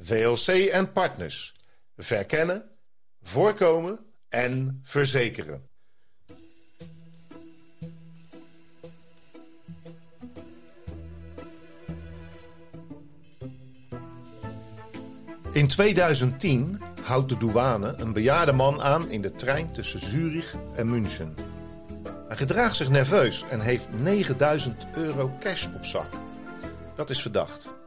VLC en partners. Verkennen, voorkomen en verzekeren. In 2010 houdt de douane een bejaarde man aan in de trein tussen Zurich en München. Hij gedraagt zich nerveus en heeft 9000 euro cash op zak. Dat is verdacht.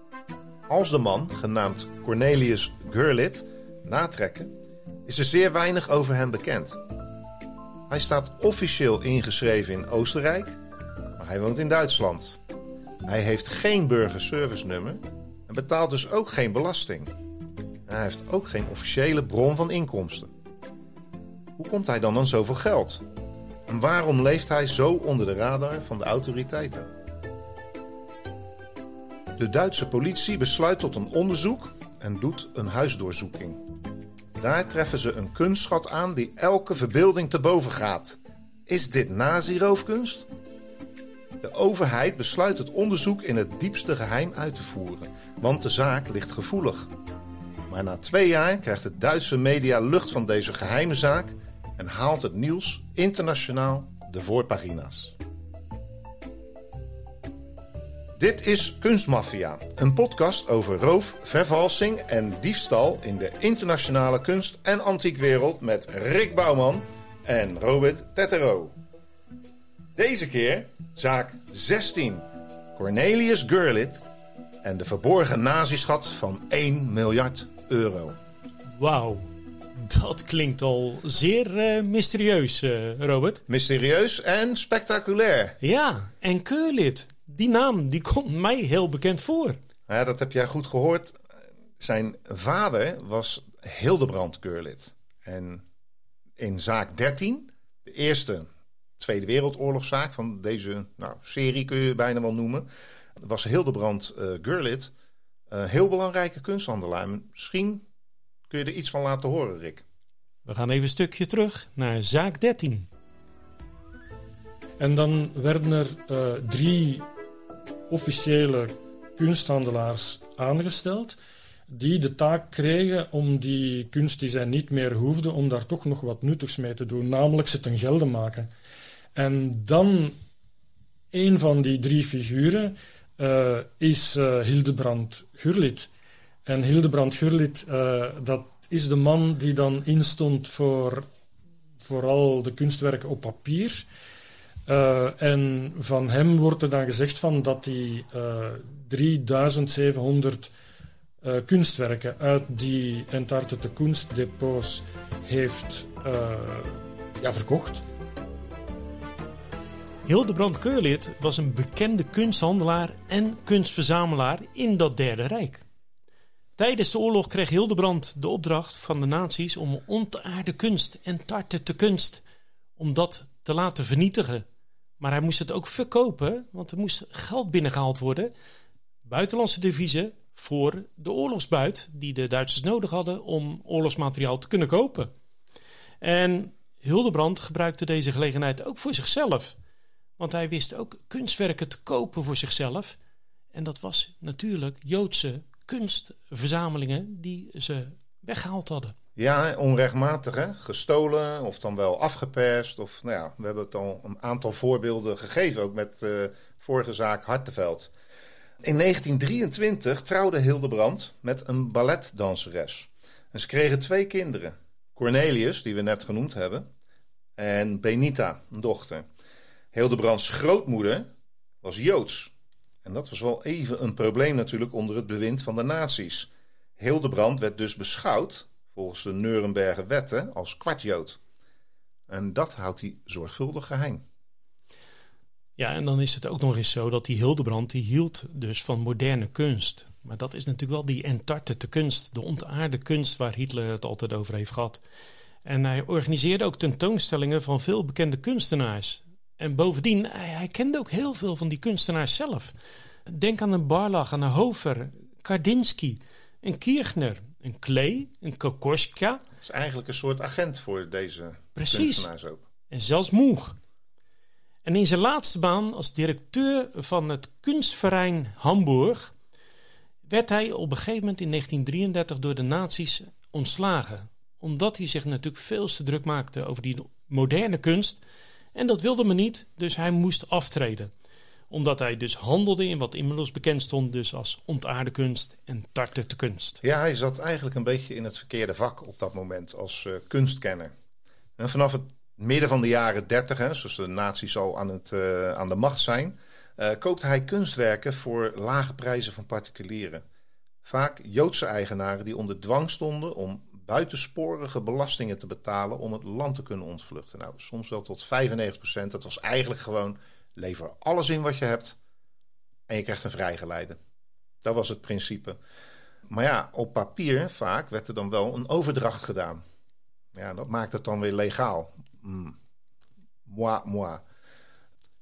Als de man, genaamd Cornelius Gurlit, natrekken, is er zeer weinig over hem bekend. Hij staat officieel ingeschreven in Oostenrijk, maar hij woont in Duitsland. Hij heeft geen burgerservice nummer en betaalt dus ook geen belasting. hij heeft ook geen officiële bron van inkomsten. Hoe komt hij dan aan zoveel geld? En waarom leeft hij zo onder de radar van de autoriteiten? De Duitse politie besluit tot een onderzoek en doet een huisdoorzoeking. Daar treffen ze een kunstschat aan die elke verbeelding te boven gaat. Is dit nazi-roofkunst? De overheid besluit het onderzoek in het diepste geheim uit te voeren, want de zaak ligt gevoelig. Maar na twee jaar krijgt de Duitse media lucht van deze geheime zaak en haalt het nieuws internationaal de voorpagina's. Dit is Kunstmafia, een podcast over roof, vervalsing en diefstal in de internationale kunst- en antiekwereld met Rick Bouwman en Robert Tettero. Deze keer zaak 16, Cornelius Gurlit en de verborgen nazischat van 1 miljard euro. Wauw, dat klinkt al zeer uh, mysterieus, uh, Robert. Mysterieus en spectaculair. Ja, en Keurlid, die naam die komt mij heel bekend voor. Ja, dat heb jij goed gehoord. Zijn vader was Hildebrand Keurlid. En in zaak 13, de eerste Tweede Wereldoorlogszaak van deze nou, serie kun je bijna wel noemen, was Hildebrand uh, Gurlit een heel belangrijke kunsthandelaar. Misschien kun je er iets van laten horen, Rick. We gaan even een stukje terug naar zaak 13. En dan werden er uh, drie officiële kunsthandelaars aangesteld die de taak kregen om die kunst die zij niet meer hoefden, om daar toch nog wat nuttigs mee te doen, namelijk ze ten gelde maken. En dan een van die drie figuren uh, is uh, Hildebrand Gurlit. En Hildebrand Gurlit, uh, dat is de man die dan instond voor vooral de kunstwerken op papier. Uh, en van hem wordt er dan gezegd van dat hij uh, 3700 uh, kunstwerken uit die entartete kunstdepots heeft ja, verkocht. Hildebrand Keurlid was een bekende kunsthandelaar en kunstverzamelaar in dat Derde Rijk. Tijdens de oorlog kreeg Hildebrand de opdracht van de nazi's om ontaarde kunst en tartete kunst om dat te laten vernietigen. Maar hij moest het ook verkopen, want er moest geld binnengehaald worden. Buitenlandse deviezen voor de oorlogsbuit die de Duitsers nodig hadden om oorlogsmateriaal te kunnen kopen. En Hildebrand gebruikte deze gelegenheid ook voor zichzelf. Want hij wist ook kunstwerken te kopen voor zichzelf. En dat was natuurlijk Joodse kunstverzamelingen die ze weggehaald hadden. Ja, onrechtmatig hè? Gestolen of dan wel afgeperst. Of, nou ja, we hebben het al een aantal voorbeelden gegeven, ook met uh, vorige zaak Hartenveld. In 1923 trouwde Hildebrand met een balletdanseres. En ze kregen twee kinderen. Cornelius, die we net genoemd hebben, en Benita, een dochter. Hildebrands grootmoeder was Joods. En dat was wel even een probleem natuurlijk onder het bewind van de nazi's. Hildebrand werd dus beschouwd, volgens de Nuremberger wetten, als kwartjood. En dat houdt hij zorgvuldig geheim. Ja, en dan is het ook nog eens zo dat die Hildebrand die hield dus van moderne kunst. Maar dat is natuurlijk wel die entartete kunst, de ontaarde kunst waar Hitler het altijd over heeft gehad. En hij organiseerde ook tentoonstellingen van veel bekende kunstenaars. En bovendien, hij, kende ook heel veel van die kunstenaars zelf. Denk aan een Barlach, aan een Hofer, Kandinsky, een Kirchner, een Klee, een Kokoschka. Dat is eigenlijk een soort agent voor deze Precies. kunstenaars ook. en zelfs Moeg. En in zijn laatste baan als directeur van het Kunstverein Hamburg werd hij op een gegeven moment in 1933 door de nazi's ontslagen. Omdat hij zich natuurlijk veel te druk maakte over die moderne kunst. En dat wilde men niet, dus hij moest aftreden. Omdat hij dus handelde in wat inmiddels bekend stond dus als ontaarde kunst en tartete kunst. Ja, hij zat eigenlijk een beetje in het verkeerde vak op dat moment als eh, kunstkenner. En vanaf het midden van de jaren 30, hè, zoals de nazi's al aan, het, eh, aan de macht zijn, koopte hij kunstwerken voor lage prijzen van particulieren. Vaak Joodse eigenaren die onder dwang stonden om buitensporige belastingen te betalen om het land te kunnen ontvluchten. Nou, soms wel tot 95% Dat was eigenlijk gewoon lever alles in wat je hebt en je krijgt een vrijgeleide. Dat was het principe. Maar ja, op papier vaak werd er dan wel een overdracht gedaan. Ja, dat maakt het dan weer legaal. Mm. Moi.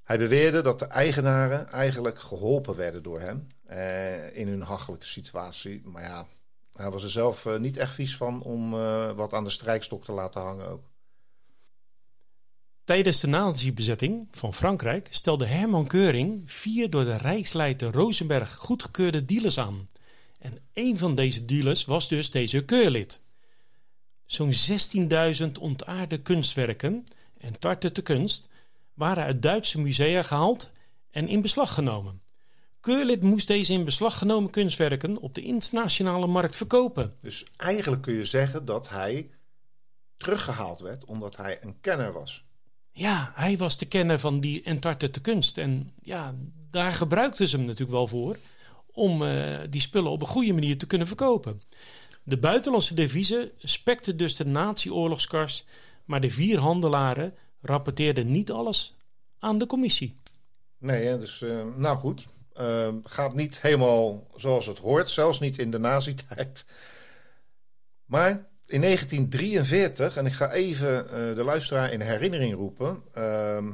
Hij beweerde dat de eigenaren eigenlijk geholpen werden door hem eh, in hun hachelijke situatie. Maar ja, hij was er zelf eh, niet echt vies van om eh, wat aan de strijkstok te laten hangen ook. Tijdens de nazi-bezetting van Frankrijk stelde Herman Keuring vier door de Rijksleider Rosenberg goedgekeurde dealers aan. En een van deze dealers was dus deze keurlid. Zo'n 16.000 ontaarde kunstwerken en tartete kunst waren uit Duitse musea gehaald en in beslag genomen. Keurlid moest deze in beslag genomen kunstwerken op de internationale markt verkopen. Dus eigenlijk kun je zeggen dat hij teruggehaald werd omdat hij een kenner was. Ja, hij was de kenner van die entartete kunst. En ja, daar gebruikten ze hem natuurlijk wel voor om eh, die spullen op een goede manier te kunnen verkopen. De buitenlandse deviezen spekten dus de nazi-oorlogskars, maar de vier handelaren rapporteerden niet alles aan de commissie. Nee, dus eh, nou goed. Eh, gaat niet helemaal zoals het hoort, zelfs niet in de nazi-tijd. Maar in 1943, en ik ga even eh, de luisteraar in herinnering roepen, ehm,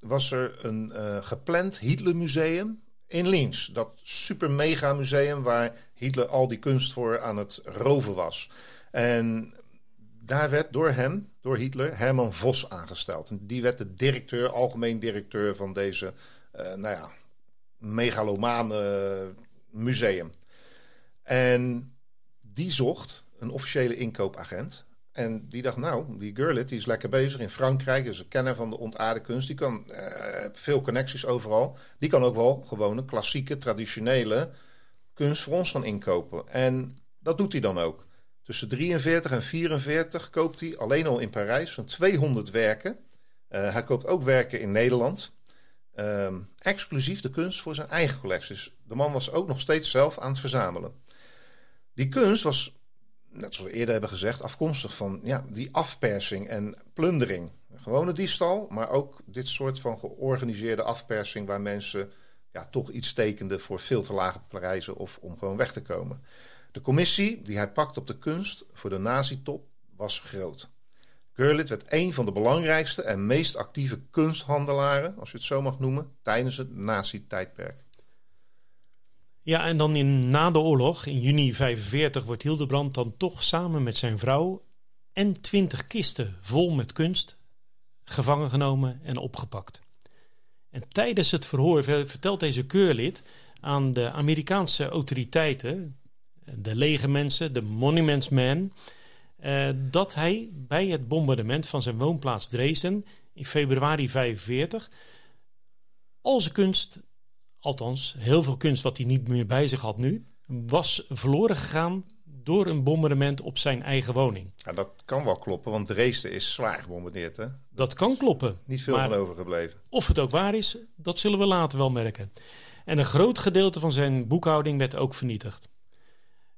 was er een eh, gepland Hitlermuseum in Linz. Dat super mega museum waar Hitler al die kunst voor aan het roven was. En daar werd door hem, door Hitler, Herman Vos aangesteld. En die werd de directeur, algemeen directeur van deze, eh, nou ja, megalomane museum. En die zocht een officiële inkoopagent. En die dacht, nou, die Gurlit die is lekker bezig in Frankrijk. is een kenner van de ontaarde kunst. Die kan eh, veel connecties overal. Die kan ook wel gewoon een klassieke, traditionele kunst voor ons gaan inkopen. En dat doet hij dan ook. Tussen 43 en 44 koopt hij alleen al in Parijs zo'n 200 werken. Uh, hij koopt ook werken in Nederland. Um, exclusief de kunst voor zijn eigen collectie. Dus de man was ook nog steeds zelf aan het verzamelen. Die kunst was, net zoals we eerder hebben gezegd, afkomstig van ja, die afpersing en plundering. Gewone diefstal, maar ook dit soort van georganiseerde afpersing waar mensen ja, toch iets tekenden voor veel te lage prijzen of om gewoon weg te komen. De commissie die hij pakt op de kunst voor de nazi-top was groot. Gurlit werd een van de belangrijkste en meest actieve kunsthandelaren, als je het zo mag noemen, tijdens het nazi-tijdperk. Ja, en dan in, na de oorlog, in juni 45, wordt Hildebrand dan toch samen met zijn vrouw en twintig kisten vol met kunst gevangen genomen en opgepakt. En tijdens het verhoor vertelt deze keurlid aan de Amerikaanse autoriteiten, de lege mensen, de Monuments Man, uh, dat hij bij het bombardement van zijn woonplaats Dresden in februari 45 al zijn kunst, althans heel veel kunst wat hij niet meer bij zich had nu, was verloren gegaan door een bombardement op zijn eigen woning. Ja, dat kan wel kloppen, want Dresden is zwaar gebombardeerd. Hè? Dat kan kloppen. Niet veel van overgebleven. Of het ook waar is, dat zullen we later wel merken. En een groot gedeelte van zijn boekhouding werd ook vernietigd.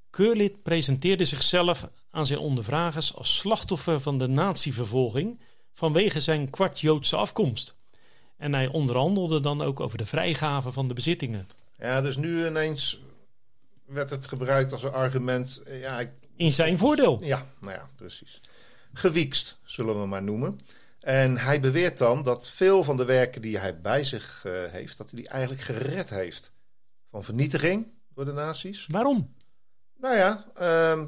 Keurlid presenteerde zichzelf aan zijn ondervragers als slachtoffer van de natievervolging vanwege zijn kwart Joodse afkomst. En hij onderhandelde dan ook over de vrijgave van de bezittingen. Ja, dus nu ineens werd het gebruikt als een argument. Ja, ik, In zijn voordeel. ja, nou ja, precies. Gewiekst, zullen we maar noemen. En hij beweert dan dat veel van de werken die hij bij zich eh, heeft, dat hij die eigenlijk gered heeft. Van vernietiging door de nazi's. Waarom? Nou ja, ehm,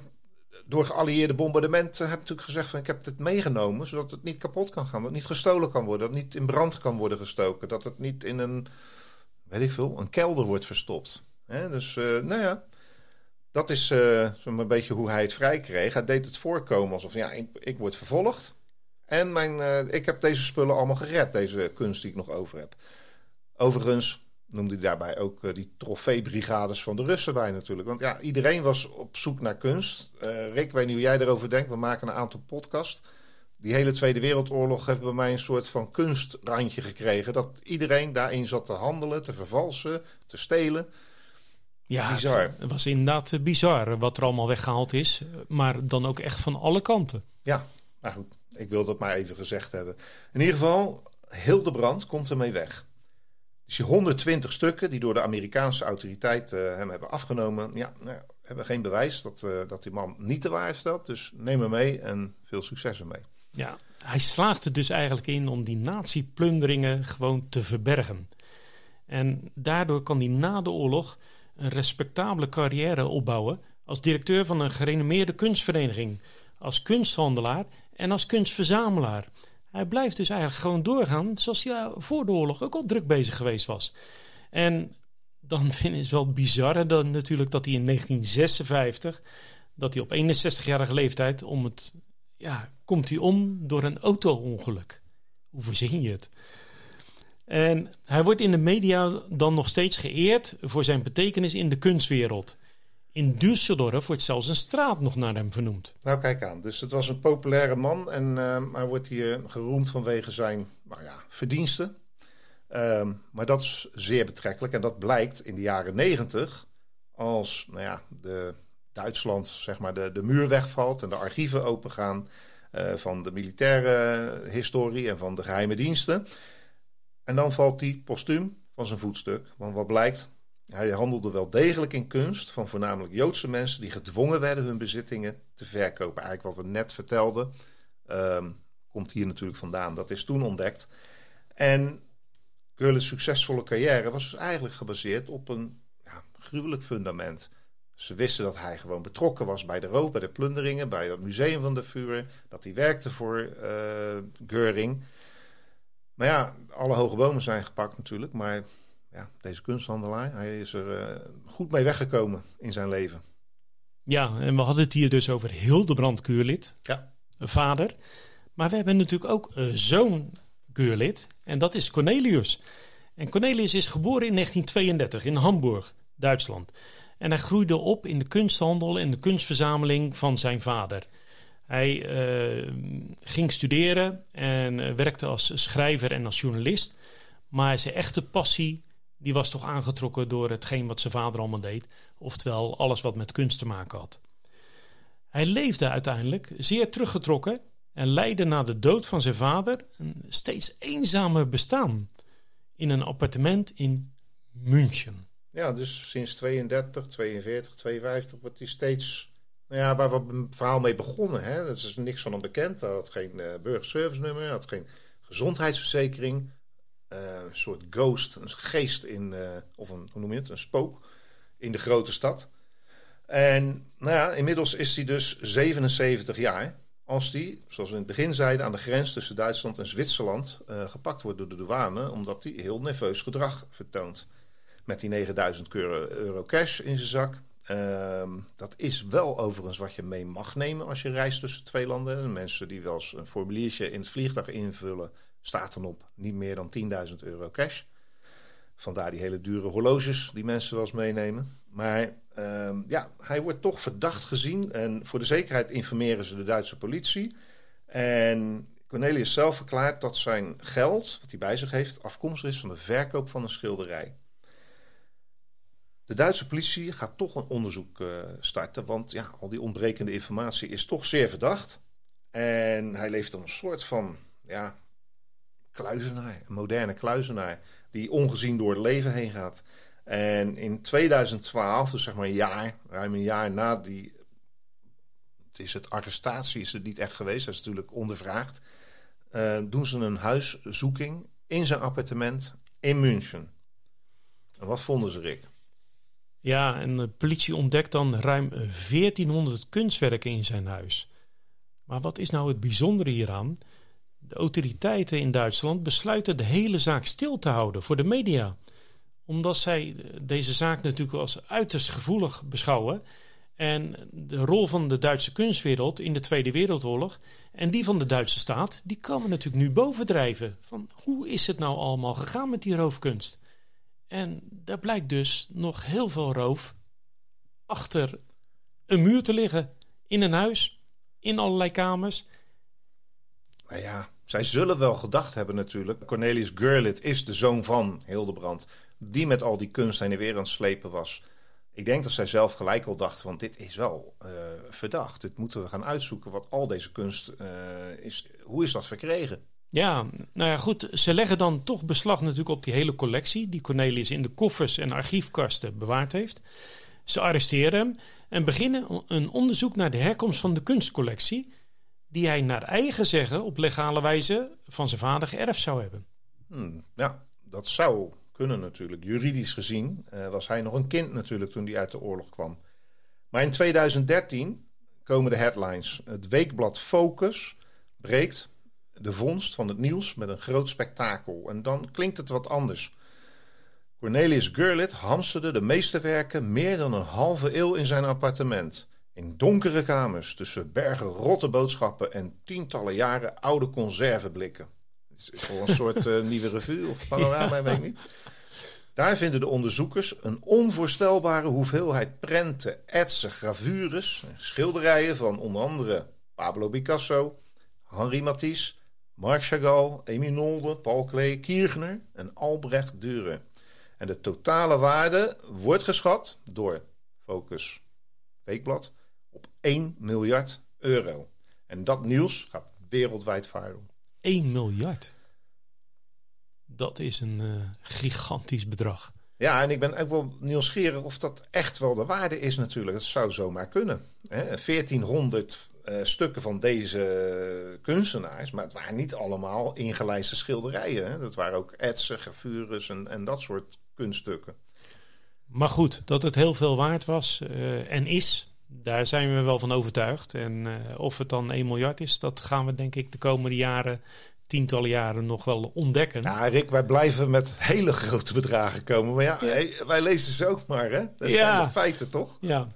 door geallieerde bombardementen heb ik natuurlijk gezegd van ik heb het meegenomen, zodat het niet kapot kan gaan, dat het niet gestolen kan worden, dat het niet in brand kan worden gestoken, dat het niet in een, weet ik veel, een kelder wordt verstopt. Dus eh, nou ja, dat is zo'n een beetje hoe hij het vrij kreeg. Hij deed het voorkomen alsof ja, ik, ik word vervolgd en mijn, eh, ik heb deze spullen allemaal gered, deze kunst die ik nog over heb. Overigens noemde hij daarbij ook eh, die trofeebrigades van de Russen bij natuurlijk. Want ja, iedereen was op zoek naar kunst. Eh, Rick, ik weet niet hoe jij erover denkt. We maken een aantal podcasts. Die hele Tweede Wereldoorlog heeft bij mij een soort van kunstrandje gekregen. Dat iedereen daarin zat te handelen, te vervalsen, te stelen. Ja, Bizar. Het, het was inderdaad eh, bizar wat er allemaal weggehaald is. Maar dan ook echt van alle kanten. Ja, maar goed. Ik wil dat maar even gezegd hebben. In ieder geval, Hildebrand komt ermee weg. Dus die 120 stukken die door de Amerikaanse autoriteiten eh, hem hebben afgenomen. Ja, nou, hebben geen bewijs dat, eh, dat die man niet te waar stelt. Dus neem hem mee en veel succes ermee. Ja, hij slaagt er dus eigenlijk in om die nazi-plunderingen gewoon te verbergen. En daardoor kan hij na de oorlog een respectabele carrière opbouwen als directeur van een gerenommeerde kunstvereniging, als kunsthandelaar en als kunstverzamelaar. Hij blijft dus eigenlijk gewoon doorgaan zoals hij ja, voor de oorlog ook al druk bezig geweest was. En dan vind ik het wel bizar dan natuurlijk dat hij in 1956, dat hij op 61-jarige leeftijd om het ja, komt hij om door een auto-ongeluk. Hoe verzin je het? En hij wordt in de media dan nog steeds geëerd voor zijn betekenis in de kunstwereld. In Düsseldorf wordt zelfs een straat nog naar hem vernoemd. Nou, kijk aan. Dus het was een populaire man en eh, hij wordt hier geroemd vanwege zijn nou ja, verdiensten. Ehm, maar dat is zeer betrekkelijk en dat blijkt in de jaren negentig als nou ja, de Duitsland zeg maar, de, de muur wegvalt en de archieven opengaan eh, van de militaire historie en van de geheime diensten. En dan valt hij postuum van zijn voetstuk. Want wat blijkt, hij handelde wel degelijk in kunst van voornamelijk Joodse mensen die gedwongen werden hun bezittingen te verkopen. Eigenlijk wat we net vertelden, ehm, komt hier natuurlijk vandaan. Dat is toen ontdekt. En Geurle's succesvolle carrière was dus eigenlijk gebaseerd op een gruwelijk fundament. Ze wisten dat hij gewoon betrokken was bij de rook, bij de plunderingen, bij het museum van de Führer. Dat hij werkte voor uh. Maar ja, alle hoge bomen zijn gepakt natuurlijk. Maar ja, deze kunsthandelaar, hij is er uh, goed mee weggekomen in zijn leven. Ja, en we hadden het hier dus over Hildebrand Keurlid, ja. vader. Maar we hebben natuurlijk ook een zoon Keurlid en dat is Cornelius. En Cornelius is geboren in 1932 in Hamburg, Duitsland. En hij groeide op in de kunsthandel en de kunstverzameling van zijn vader. Hij uh, ging studeren en uh, werkte als schrijver en als journalist. Maar zijn echte passie die was toch aangetrokken door hetgeen wat zijn vader allemaal deed. Oftewel alles wat met kunst te maken had. Hij leefde uiteindelijk zeer teruggetrokken en leidde na de dood van zijn vader een steeds eenzamer bestaan. In een appartement in München. Ja, dus sinds 32, 42, 52 wordt hij steeds nou ja, waar we het verhaal mee begonnen. Hè? Dat is niks van hem bekend. Hij had geen uh, burgerservice nummer, had geen gezondheidsverzekering. Uh, een soort ghost, een geest in, uh, of een, hoe noem je het, een spook in de grote stad. En nou ja, inmiddels is hij dus 77 jaar. Als hij, zoals we in het begin zeiden, aan de grens tussen Duitsland en Zwitserland uh, gepakt wordt door de douane, omdat hij heel nerveus gedrag vertoont. Met die 9000 euro cash in zijn zak, Uh, dat is wel overigens wat je mee mag nemen als je reist tussen twee landen. Mensen die wel eens een formuliertje in het vliegtuig invullen, staat dan op niet meer dan 10.000 euro cash. Vandaar die hele dure horloges die mensen wel eens meenemen. Maar uh, ja, hij wordt toch verdacht gezien. En voor de zekerheid informeren ze de Duitse politie. En Cornelius zelf verklaart dat zijn geld, wat hij bij zich heeft, afkomstig is van de verkoop van een schilderij. De Duitse politie gaat toch een onderzoek uh, starten, want ja, al die ontbrekende informatie is toch zeer verdacht. En hij leeft een soort van ja, kluizenaar, een moderne kluizenaar, die ongezien door het leven heen gaat. En in 2012, dus zeg maar een jaar, ruim een jaar na die. Het is het arrestatie, is het niet echt geweest, dat is natuurlijk ondervraagd. Uh, doen ze een huiszoeking in zijn appartement in München. En wat vonden ze, Rick? Ja, en de politie ontdekt dan ruim 1400 kunstwerken in zijn huis. Maar wat is nou het bijzondere hieraan? De autoriteiten in Duitsland besluiten de hele zaak stil te houden voor de media. Omdat zij deze zaak natuurlijk als uiterst gevoelig beschouwen. En de rol van de Duitse kunstwereld in de Tweede Wereldoorlog en die van de Duitse staat, die komen natuurlijk nu bovendrijven. Van hoe is het nou allemaal gegaan met die roofkunst? En daar blijkt dus nog heel veel roof achter een muur te liggen. In een huis, in allerlei kamers. Maar ja, zij zullen wel gedacht hebben natuurlijk. Cornelius Gurlitt is de zoon van Hildebrand. Die met al die kunst heen en weer aan het slepen was. Ik denk dat zij zelf gelijk al dacht van dit is wel uh, verdacht. Dit moeten we gaan uitzoeken wat al deze kunst uh, is. Hoe is dat verkregen? Ja, nou ja, goed. Ze leggen dan toch beslag natuurlijk op die hele collectie die Cornelius in de koffers en archiefkasten bewaard heeft. Ze arresteren hem en beginnen een onderzoek naar de herkomst van de kunstcollectie, die hij naar eigen zeggen op legale wijze van zijn vader geërfd zou hebben. Hmm, ja, dat zou kunnen natuurlijk. Juridisch gezien uh, was hij nog een kind natuurlijk toen hij uit de oorlog kwam. Maar in 2013 komen de headlines. Het weekblad Focus breekt de vondst van het nieuws met een groot spektakel. En dan klinkt het wat anders. Cornelius Gurlitt hamsterde de meeste werken meer dan een halve eeuw in zijn appartement. In donkere kamers tussen bergen rotte boodschappen en tientallen jaren oude conserveblikken. Het is voor een soort uh, nieuwe revue of panorama, ja. weet ik niet. Daar vinden de onderzoekers een onvoorstelbare hoeveelheid prenten, etsen, gravures en schilderijen van onder andere Pablo Picasso, Henri Matisse, Marc Chagall, Emile Nolde, Paul Klee, Kirchner en Albrecht Dürer. En de totale waarde wordt geschat door Focus Weekblad 1 miljard euro. En dat nieuws gaat wereldwijd varen. 1 miljard? Dat is een uh, gigantisch bedrag. Ja, en ik ben ook wel nieuwsgierig of dat echt wel de waarde is natuurlijk. Dat zou zomaar kunnen. Hè? 1400 uh, stukken van deze kunstenaars, maar het waren niet allemaal ingelijste schilderijen. Hè? Dat waren ook etsen, gravures en, en dat soort kunststukken. Maar goed, dat het heel veel waard was uh, en is, daar zijn we wel van overtuigd. En uh, of het dan 1 miljard is, dat gaan we denk ik de komende jaren tientallen jaren nog wel ontdekken. Ja, Rick, wij blijven met hele grote bedragen komen. Maar ja, ja. wij lezen ze ook maar, hè? Dat ja. zijn de feiten, toch? Ja.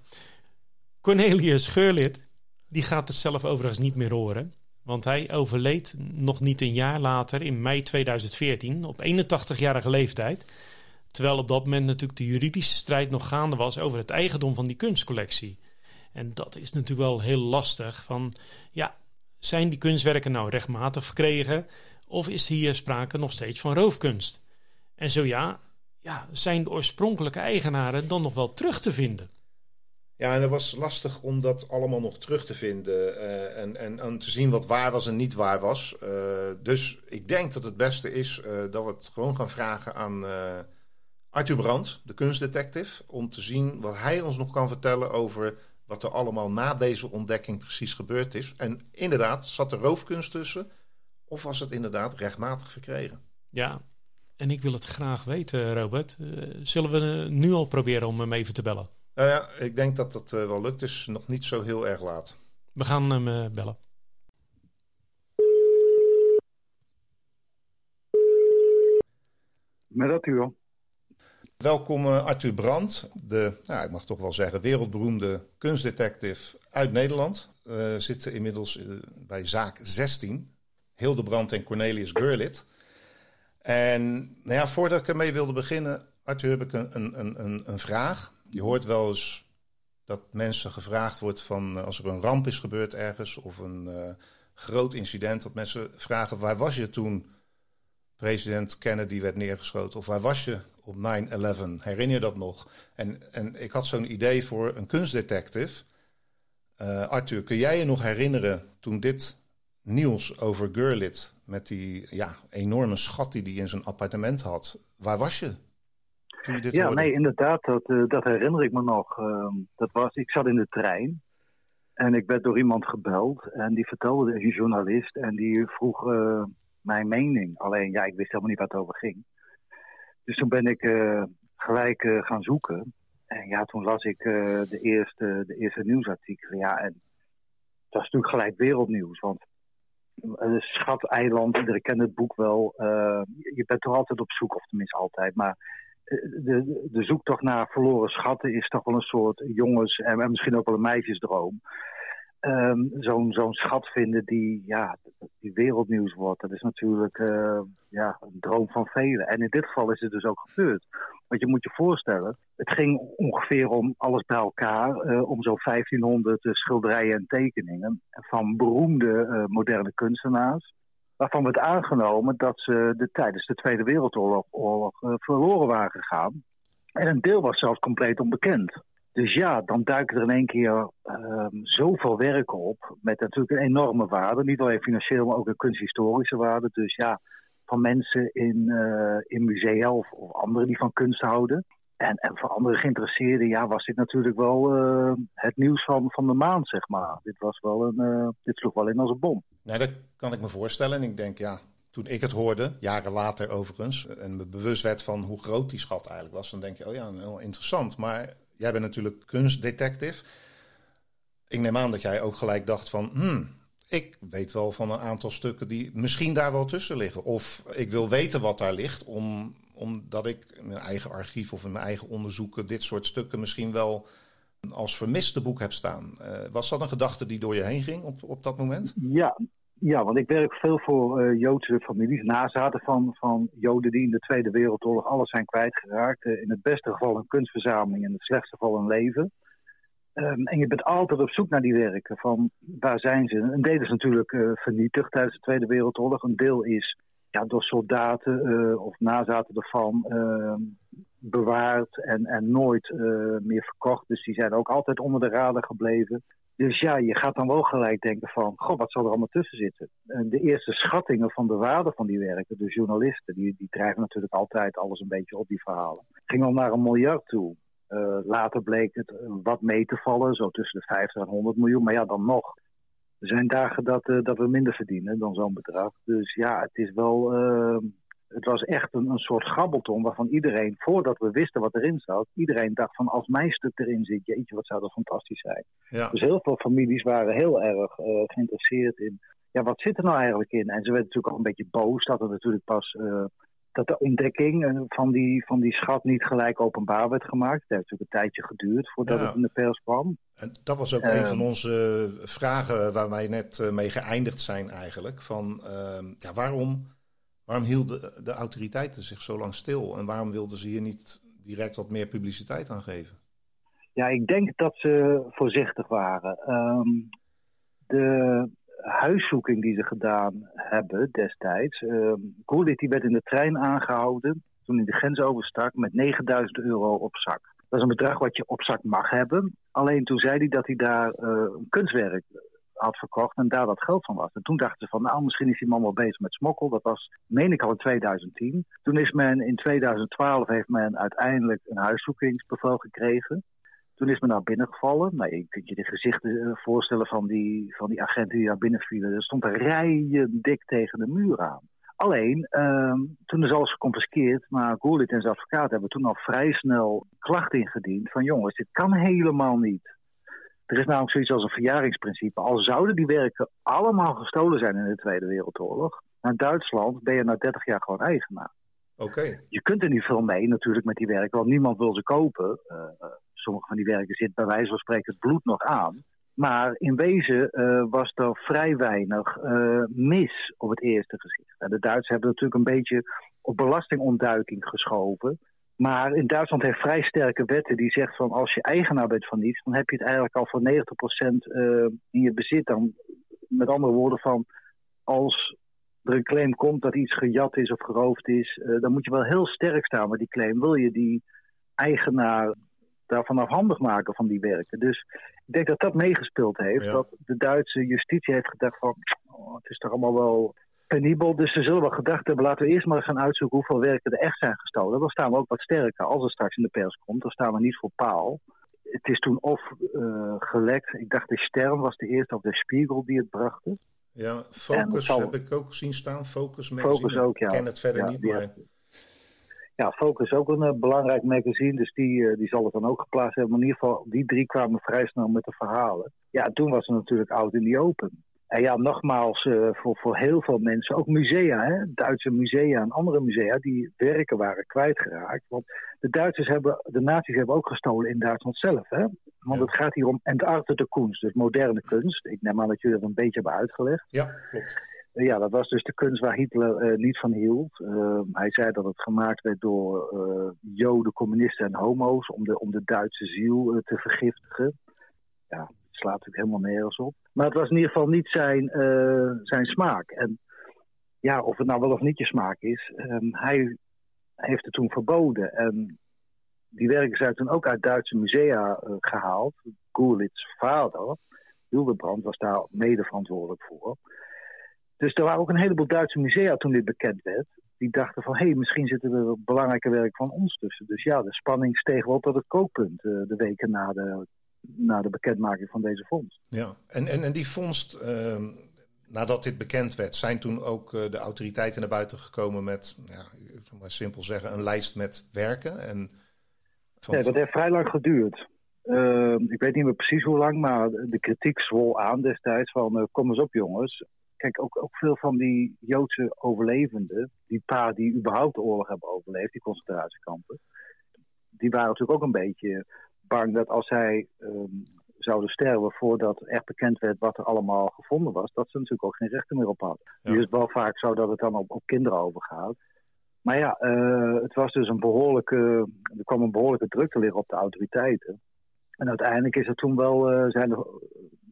Cornelius Geurlid, die gaat het zelf overigens niet meer horen. Want hij overleed nog niet een jaar later, in mei 2014, op 81-jarige leeftijd. Terwijl op dat moment natuurlijk de juridische strijd nog gaande was over het eigendom van die kunstcollectie. En dat is natuurlijk wel heel lastig. Van ja, zijn die kunstwerken nou rechtmatig verkregen of is hier sprake nog steeds van roofkunst? En zo ja, ja, zijn de oorspronkelijke eigenaren dan nog wel terug te vinden? Ja, en het was lastig om dat allemaal nog terug te vinden uh, en, en, te zien wat waar was en niet waar was. Uh, dus ik denk dat het beste is uh, dat we het gewoon gaan vragen aan Arthur Brandt, de kunstdetective, om te zien wat hij ons nog kan vertellen over wat er allemaal na deze ontdekking precies gebeurd is. En inderdaad, zat er roofkunst tussen? Of was het inderdaad rechtmatig verkregen? Ja, en ik wil het graag weten, Robert. Uh, zullen we nu al proberen om hem even te bellen? Nou ja, ik denk dat dat uh, wel lukt. Het is nog niet zo heel erg laat. We gaan hem uh, bellen. Met dat u wel. Welkom uh, Arthur Brandt, de, nou, ik mag toch wel zeggen, wereldberoemde kunstdetective uit Nederland. We zitten inmiddels uh, bij zaak 16, Hildebrand en Cornelius Gurlitt. En nou ja, voordat ik ermee wilde beginnen, Arthur, heb ik een, een, een, een vraag. Je hoort wel eens dat mensen gevraagd wordt van als er een ramp is gebeurd ergens of een groot incident, dat mensen vragen waar was je toen president Kennedy werd neergeschoten of waar was je op 9-11. Herinner je dat nog? En, en ik had zo'n idee voor een kunstdetective. Uh, Arthur, kun jij je nog herinneren toen dit nieuws over Gurlit met die ja, enorme schat die hij in zijn appartement had, waar was je? toen je dit Ja, hoorde? nee, inderdaad, dat, eh, dat herinner ik me nog. Ehm, dat was, ik zat in de trein en ik werd door iemand gebeld en die vertelde, een journalist, en die vroeg eh, mijn mening. Alleen, ja, ik wist helemaal niet waar het over ging. Dus toen ben ik eh, gelijk eh, gaan zoeken. En ja, toen las ik eh, de, eerste, de eerste nieuwsartikelen. Ja, en het was natuurlijk gelijk wereldnieuws, want Schat-eiland, iedereen kent het boek wel. Je bent toch altijd op zoek, of tenminste altijd, maar de, de zoektocht naar verloren schatten is toch wel een soort jongens en misschien ook wel een meisjesdroom. Um, Zo'n zo'n schat vinden die, ja, die wereldnieuws wordt, dat is natuurlijk uh, ja, een droom van velen. En in dit geval is het dus ook gebeurd. Want je moet je voorstellen, het ging ongeveer om alles bij elkaar, uh, om zo'n 1500 schilderijen en tekeningen van beroemde uh, moderne kunstenaars waarvan werd aangenomen dat ze de, tijdens de Tweede Wereldoorlog oorlog, verloren waren gegaan. En een deel was zelfs compleet onbekend. Dus ja, dan duiken er in één keer uh, zoveel werken op. Met natuurlijk een enorme waarde. Niet alleen financieel, maar ook een kunsthistorische waarde. Dus ja, van mensen in, uh, in musea of, of anderen die van kunst houden. En, en voor andere geïnteresseerden ja, was dit natuurlijk wel uh, het nieuws van, van de maand, zeg maar. Dit, was wel een, uh, dit sloeg wel in als een bom. Nee, dat kan ik me voorstellen. En ik denk, ja, toen ik het hoorde, jaren later overigens, en me bewust werd van hoe groot die schat eigenlijk was, dan denk je, oh ja, heel interessant. Maar jij bent natuurlijk kunstdetective. Ik neem aan dat jij ook gelijk dacht van, hmm, ik weet wel van een aantal stukken die misschien daar wel tussen liggen. Of ik wil weten wat daar ligt, om, omdat ik in mijn eigen archief of in mijn eigen onderzoeken dit soort stukken misschien wel als vermiste boek heb staan. Uh, was dat een gedachte die door je heen ging op, op dat moment? Ja, ja, want ik werk veel voor uh, Joodse families, nazaten van, van Joden die in de Tweede Wereldoorlog alles zijn kwijtgeraakt. Uh, in het beste geval een kunstverzameling, in het slechtste geval een leven. Um, en je bent altijd op zoek naar die werken. Van waar zijn ze? Een deel is natuurlijk uh, vernietigd tijdens de Tweede Wereldoorlog. Een deel is ja, door soldaten of nazaten ervan uh, bewaard en, en nooit meer verkocht. Dus die zijn ook altijd onder de radar gebleven. Dus ja, je gaat dan wel gelijk denken van, goh, wat zal er allemaal tussen zitten? En de eerste schattingen van de waarde van die werken, de journalisten, die, die drijven natuurlijk altijd alles een beetje op die verhalen. Ging al naar een miljard toe. Uh, later bleek het wat mee te vallen, zo tussen de 50 en 100 miljoen. Maar ja, dan nog. Er zijn dagen dat, uh, dat we minder verdienen dan zo'n bedrag. Dus ja, het is wel. Uh, het was echt een, een soort grabbelton waarvan iedereen, voordat we wisten wat erin zat, iedereen dacht van als mijn stuk erin zit, jeetje, wat zou dat fantastisch zijn. Ja. Dus heel veel families waren heel erg uh, geïnteresseerd in, ja, wat zit er nou eigenlijk in? En ze werden natuurlijk ook een beetje boos dat er natuurlijk pas uh, dat de ontdekking van die, van die schat niet gelijk openbaar werd gemaakt. Het heeft natuurlijk een tijdje geduurd voordat ja. het in de pers kwam. En dat was ook uh, een van onze vragen waar wij net mee geëindigd zijn eigenlijk. Van uh, ja, waarom, waarom hielden de, autoriteiten zich zo lang stil? En waarom wilden ze hier niet direct wat meer publiciteit aan geven? Ja, ik denk dat ze voorzichtig waren. Um, de huiszoeking die ze gedaan hebben destijds. Gullit die werd in de trein aangehouden toen hij de grens overstak met 9000 euro op zak. Dat is een bedrag wat je op zak mag hebben. Alleen toen zei hij dat hij daar uh, een kunstwerk had verkocht en daar dat geld van was. En toen dachten ze van, nou, misschien is die man wel bezig met smokkel. Dat was, meen ik al, in 2010. Toen is men in 2012 heeft men uiteindelijk een huiszoekingsbevel gekregen. Toen is men naar binnen gevallen. Nou, je kunt je de gezichten voorstellen van die, van die agenten die daar binnen vielen. Er stond rijen dik tegen de muur aan. Alleen, uh, toen is alles geconfiskeerd, maar Gullit en zijn advocaat hebben toen al vrij snel klachten ingediend van jongens, dit kan helemaal niet. Er is namelijk zoiets als een verjaringsprincipe. Al zouden die werken allemaal gestolen zijn in de Tweede Wereldoorlog, naar Duitsland ben je na 30 jaar gewoon eigenaar. Okay. Je kunt er niet veel mee natuurlijk met die werken, want niemand wil ze kopen. Uh, sommige van die werken zit bij wijze van spreken het bloed nog aan. Maar in wezen uh, was er vrij weinig uh, mis op het eerste gezicht. En de Duitsers hebben natuurlijk een beetje op belastingontduiking geschoven. Maar in Duitsland heeft vrij sterke wetten die zegt van als je eigenaar bent van iets, dan heb je het eigenlijk al voor 90% uh, in je bezit. Dan, met andere woorden van als er een claim komt dat iets gejat is of geroofd is, uh, dan moet je wel heel sterk staan met die claim. Wil je die eigenaar daarvan afhandig maken van die werken. Dus ik denk dat dat meegespeeld heeft. Ja. Dat de Duitse justitie heeft gedacht van... Oh, het is toch allemaal wel penibel. Dus ze zullen wel gedacht hebben, laten we eerst maar gaan uitzoeken hoeveel werken er echt zijn gestolen. Dan staan we ook wat sterker. Als het straks in de pers komt, dan staan we niet voor paal. Het is toen of uh, gelekt, ik dacht de Stern was de eerste, of de Spiegel die het brachten. Ja, Focus zal... heb ik ook zien staan. Focus magazine. Focus ook, ja. Ik ken het verder niet, maar... Ja, Focus ook een uh, belangrijk magazine, dus die, uh, die zal het dan ook geplaatst hebben. Maar in ieder geval, die drie kwamen vrij snel met de verhalen. Ja, toen was het natuurlijk oud in die open. En ja, nogmaals, uh, voor, voor heel veel mensen, ook musea, hè, Duitse musea en andere musea, die werken waren kwijtgeraakt. Want de Duitsers hebben, de nazi's hebben ook gestolen in Duitsland zelf, hè. Want het gaat hier om entartete kunst, dus moderne kunst. Ik neem aan dat jullie dat een beetje hebben uitgelegd. Ja, klopt. Ja, dat was dus de kunst waar Hitler uh, niet van hield. Hij zei dat het gemaakt werd door joden, communisten en homo's om de, om de Duitse ziel te vergiftigen. Ja, slaat natuurlijk helemaal nergens op. Maar het was in ieder geval niet zijn, zijn smaak. En ja, of het nou wel of niet je smaak is, um, hij heeft het toen verboden. En die werken zijn toen ook uit Duitse musea gehaald. Gurlitz vader, Hildebrand, was daar mede verantwoordelijk voor. Dus er waren ook een heleboel Duitse musea toen dit bekend werd. Die dachten van, hé, hey, misschien zitten er belangrijke werk van ons tussen. Dus ja, de spanning steeg wel tot het kookpunt uh, de weken na de, na de bekendmaking van deze vondst. Ja, en, en, en die vondst, uh, nadat dit bekend werd, zijn toen ook uh, de autoriteiten naar buiten gekomen met, ja, ik maar simpel zeggen, een lijst met werken? En van... Nee, dat heeft vrij lang geduurd. Uh, ik weet niet meer precies hoe lang, maar de kritiek zwol aan destijds van uh, kom eens op jongens kijk, ook, ook veel van die Joodse overlevenden, die paar die überhaupt de oorlog hebben overleefd, die concentratiekampen, die waren natuurlijk ook een beetje bang dat als zij um, zouden sterven voordat echt bekend werd wat er allemaal gevonden was, dat ze natuurlijk ook geen rechten meer op hadden. Ja. Nu is het wel vaak zo dat het dan op, op kinderen overgaat. Maar ja, uh, het was dus een behoorlijke, er kwam een behoorlijke druk te liggen op de autoriteiten. En uiteindelijk is er toen wel, uh, zijn er,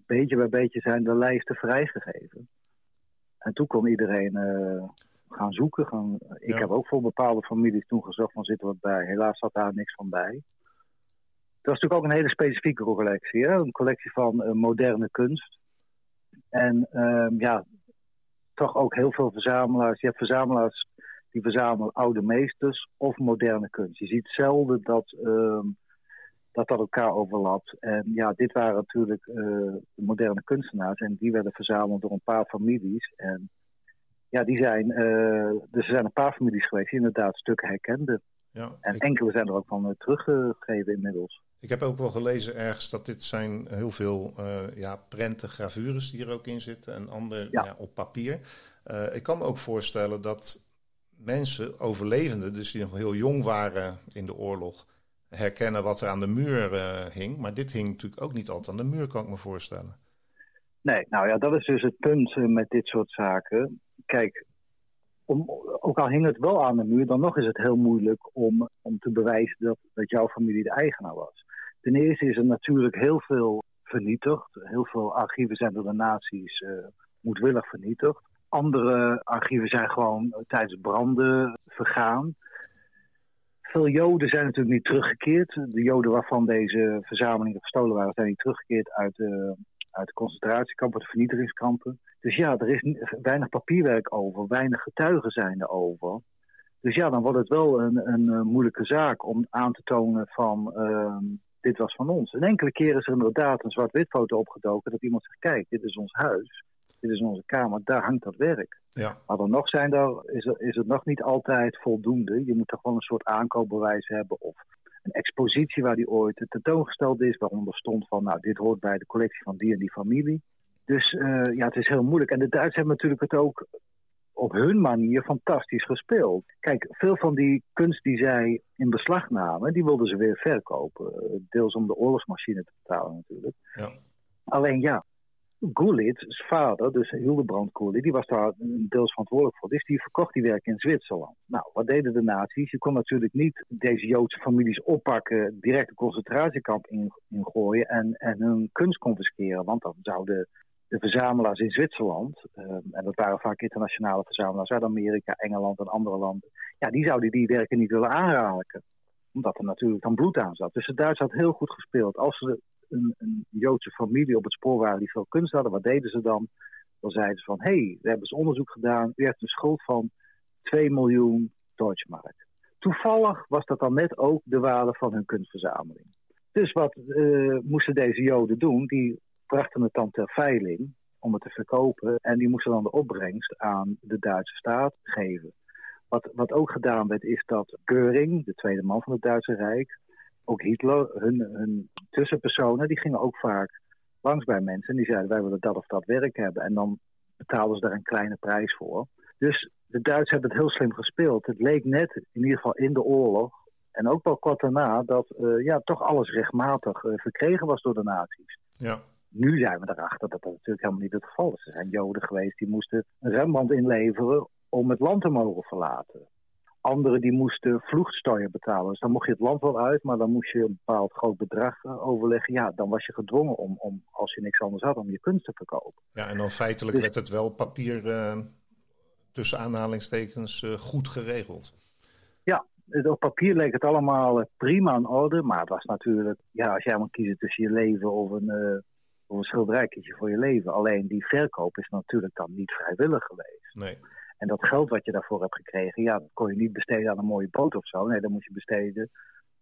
beetje bij beetje zijn de lijsten vrijgegeven. En toen kon iedereen uh, gaan zoeken. Gaan, ik heb ook voor bepaalde families toen gezocht van zitten wat bij. Helaas zat daar niks van bij. Het was natuurlijk ook een hele specifieke collectie. Hè? Een collectie van uh, moderne kunst. En uh, ja, toch ook heel veel verzamelaars. Je hebt verzamelaars die verzamelen oude meesters of moderne kunst. Je ziet zelden dat ehm, dat dat elkaar overlapt. En ja, dit waren natuurlijk de moderne kunstenaars en die werden verzameld door een paar families. En ja, die zijn, uh, dus er zijn een paar families geweest die inderdaad stukken herkenden. Ja, en enkele zijn er ook van teruggegeven inmiddels. Ik heb ook wel gelezen ergens dat dit zijn heel veel ja, prenten, gravures die er ook in zitten en andere ja. ja op papier. ik kan me ook voorstellen dat mensen, overlevenden, dus die nog heel jong waren in de oorlog, herkennen wat er aan de muur uh, hing. Maar dit hing natuurlijk ook niet altijd aan de muur, kan ik me voorstellen. Nee, nou ja, dat is dus het punt uh, met dit soort zaken. Kijk, om, ook al hing het wel aan de muur, dan nog is het heel moeilijk om, om te bewijzen dat, dat jouw familie de eigenaar was. Ten eerste is er natuurlijk heel veel vernietigd. Heel veel archieven zijn door de nazi's uh, moedwillig vernietigd. Andere archieven zijn gewoon tijdens branden vergaan. Veel Joden zijn natuurlijk niet teruggekeerd. De Joden waarvan deze verzamelingen gestolen waren, zijn niet teruggekeerd uit de, uit de concentratiekampen, de vernietigingskampen. Dus ja, er is weinig papierwerk over, weinig getuigen zijn er over. Dus ja, dan wordt het wel een, een, moeilijke zaak om aan te tonen van uh, dit was van ons. Een enkele keer is er inderdaad een zwart-wit foto opgedoken dat iemand zegt, kijk, dit is ons huis dit is onze kamer, daar hangt dat werk. Ja. Maar dan nog zijn er, is, er, is het nog niet altijd voldoende. Je moet toch wel een soort aankoopbewijs hebben of een expositie waar die ooit tentoongesteld is, waaronder stond van, nou, dit hoort bij de collectie van die en die familie. Dus uh, ja, het is heel moeilijk. En de Duitsers hebben natuurlijk het ook op hun manier fantastisch gespeeld. Kijk, veel van die kunst die zij in beslag namen, die wilden ze weer verkopen. Deels om de oorlogsmachine te betalen natuurlijk. Ja. Alleen ja, Gullit, vader, dus Hildebrand Gullit, die was daar deels verantwoordelijk voor. Dus die verkocht die werken in Zwitserland. Nou, wat deden de nazi's? Je kon natuurlijk niet deze Joodse families oppakken, direct een concentratiekamp ingooien en, en hun kunst confisceren. Want dan zouden de verzamelaars in Zwitserland, um, en dat waren vaak internationale verzamelaars uit Amerika, Engeland en andere landen, ja, die zouden die werken niet willen aanraken omdat er natuurlijk dan bloed aan zat. Dus de Duitsers had heel goed gespeeld. Als ze een, een, Joodse familie op het spoor waren die veel kunst hadden, wat deden ze dan? dan zeiden ze van... hé, hey, we hebben eens onderzoek gedaan. U heeft een schuld van 2 miljoen Deutschmark. Toevallig was dat dan net ook de waarde van hun kunstverzameling. Dus wat uh, moesten deze Joden doen? Die brachten het dan ter veiling om het te verkopen. En die moesten dan de opbrengst aan de Duitse staat geven. Wat, wat ook gedaan werd, is dat Göring, de tweede man van het Duitse Rijk, ook Hitler, hun, tussenpersonen, die gingen ook vaak langs bij mensen. En die zeiden, wij willen dat of dat werk hebben. En dan betaalden ze daar een kleine prijs voor. Dus de Duitsers hebben het heel slim gespeeld. Het leek net, in ieder geval in de oorlog, en ook wel kort daarna, dat uh, ja, toch alles rechtmatig uh, verkregen was door de nazi's. Ja. Nu zijn we erachter dat dat natuurlijk helemaal niet het geval is. Er zijn Joden geweest die moesten een remband inleveren om het land te mogen verlaten. Anderen die moesten vloegsteuer betalen. Dus dan mocht je het land wel uit, maar dan moest je een bepaald groot bedrag eh, overleggen. Ja, dan was je gedwongen om, om als je niks anders had, om je kunst te verkopen. Ja, en dan feitelijk dus, werd het wel papier uh, tussen aanhalingstekens uh, goed geregeld. Ja, op papier leek het allemaal prima in orde. Maar het was natuurlijk, ja, als jij moet kiezen tussen je leven of een, of een schilderijtje voor je leven. Alleen die verkoop is natuurlijk dan niet vrijwillig geweest. Nee. En dat geld wat je daarvoor hebt gekregen, ja, dat kon je niet besteden aan een mooie boot of zo. Nee, dan moet je besteden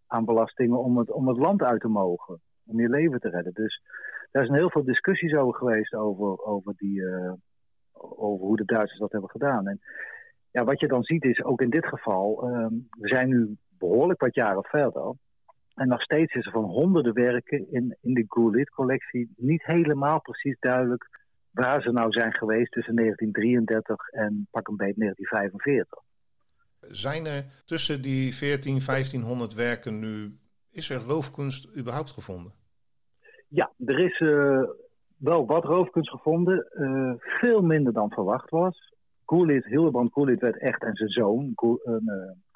aan belastingen om het, om het land uit te mogen. Om je leven te redden. Dus daar zijn heel veel discussies over geweest over, over, die, uh, over hoe de Duitsers dat hebben gedaan. En ja, wat je dan ziet is, ook in dit geval, uh, we zijn nu behoorlijk wat jaren verder. En nog steeds is er van honderden werken in, in de Goulet-collectie niet helemaal precies duidelijk waar ze nou zijn geweest tussen 1933 en pak een beet 1945. Zijn er tussen die 14, 1500 werken nu, is er roofkunst überhaupt gevonden? Ja, er is uh, wel wat roofkunst gevonden, uh, veel minder dan verwacht was. Goulet, Hildebrand Goulet werd echt en zijn zoon, uh,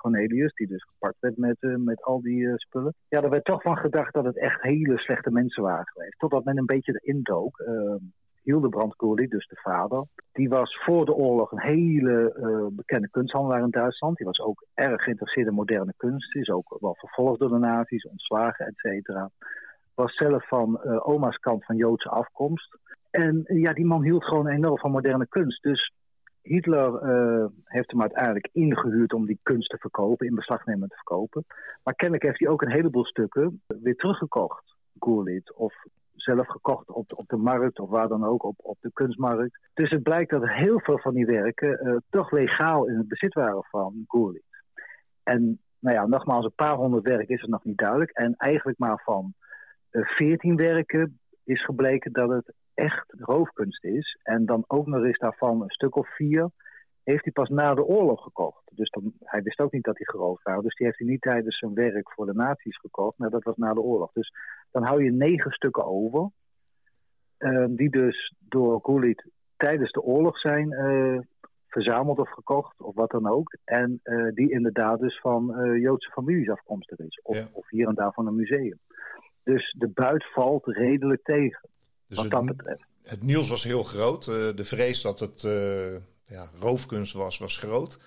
Cornelius, die dus gepakt werd met, met al die spullen. Ja, er werd toch van gedacht dat het echt hele slechte mensen waren geweest. Totdat men een beetje erin dook. Hildebrand Goulet, dus de vader. Die was voor de oorlog een hele uh, bekende kunsthandelaar in Duitsland. Die was ook erg geïnteresseerd in moderne kunst. Is ook wel vervolgd door de nazi's, ontslagen, et cetera. Was zelf van uh, oma's kant van Joodse afkomst. En ja, die man hield gewoon enorm van moderne kunst. Dus Hitler uh, heeft hem uiteindelijk ingehuurd om die kunst te verkopen, in beslag nemen te verkopen. Maar kennelijk heeft hij ook een heleboel stukken weer teruggekocht, Goulet. Of zelf gekocht op de, op de markt of waar dan ook, op, op de kunstmarkt. Dus het blijkt dat heel veel van die werken uh, toch legaal in het bezit waren van Goulet. En nou ja, nogmaals, een paar honderd werken is het nog niet duidelijk. En eigenlijk maar van uh, veertien werken is gebleken dat het echt roofkunst is. En dan ook nog eens daarvan een stuk of vier heeft hij pas na de oorlog gekocht. Dus dan, hij wist ook niet dat hij geroofd waren. Dus die heeft hij niet tijdens zijn werk voor de nazi's gekocht. Maar dat was na de oorlog. Dus dan hou je negen stukken over. Uh, die dus door Goulet tijdens de oorlog zijn uh, verzameld of gekocht. Of wat dan ook. En uh, die inderdaad dus van eh, Joodse families afkomstig is. Of, ja. of, hier en daar van een museum. Dus de buit valt redelijk tegen. Dus wat dat betreft. Het nieuws was heel groot. de vrees dat het ja, roofkunst was, was groot.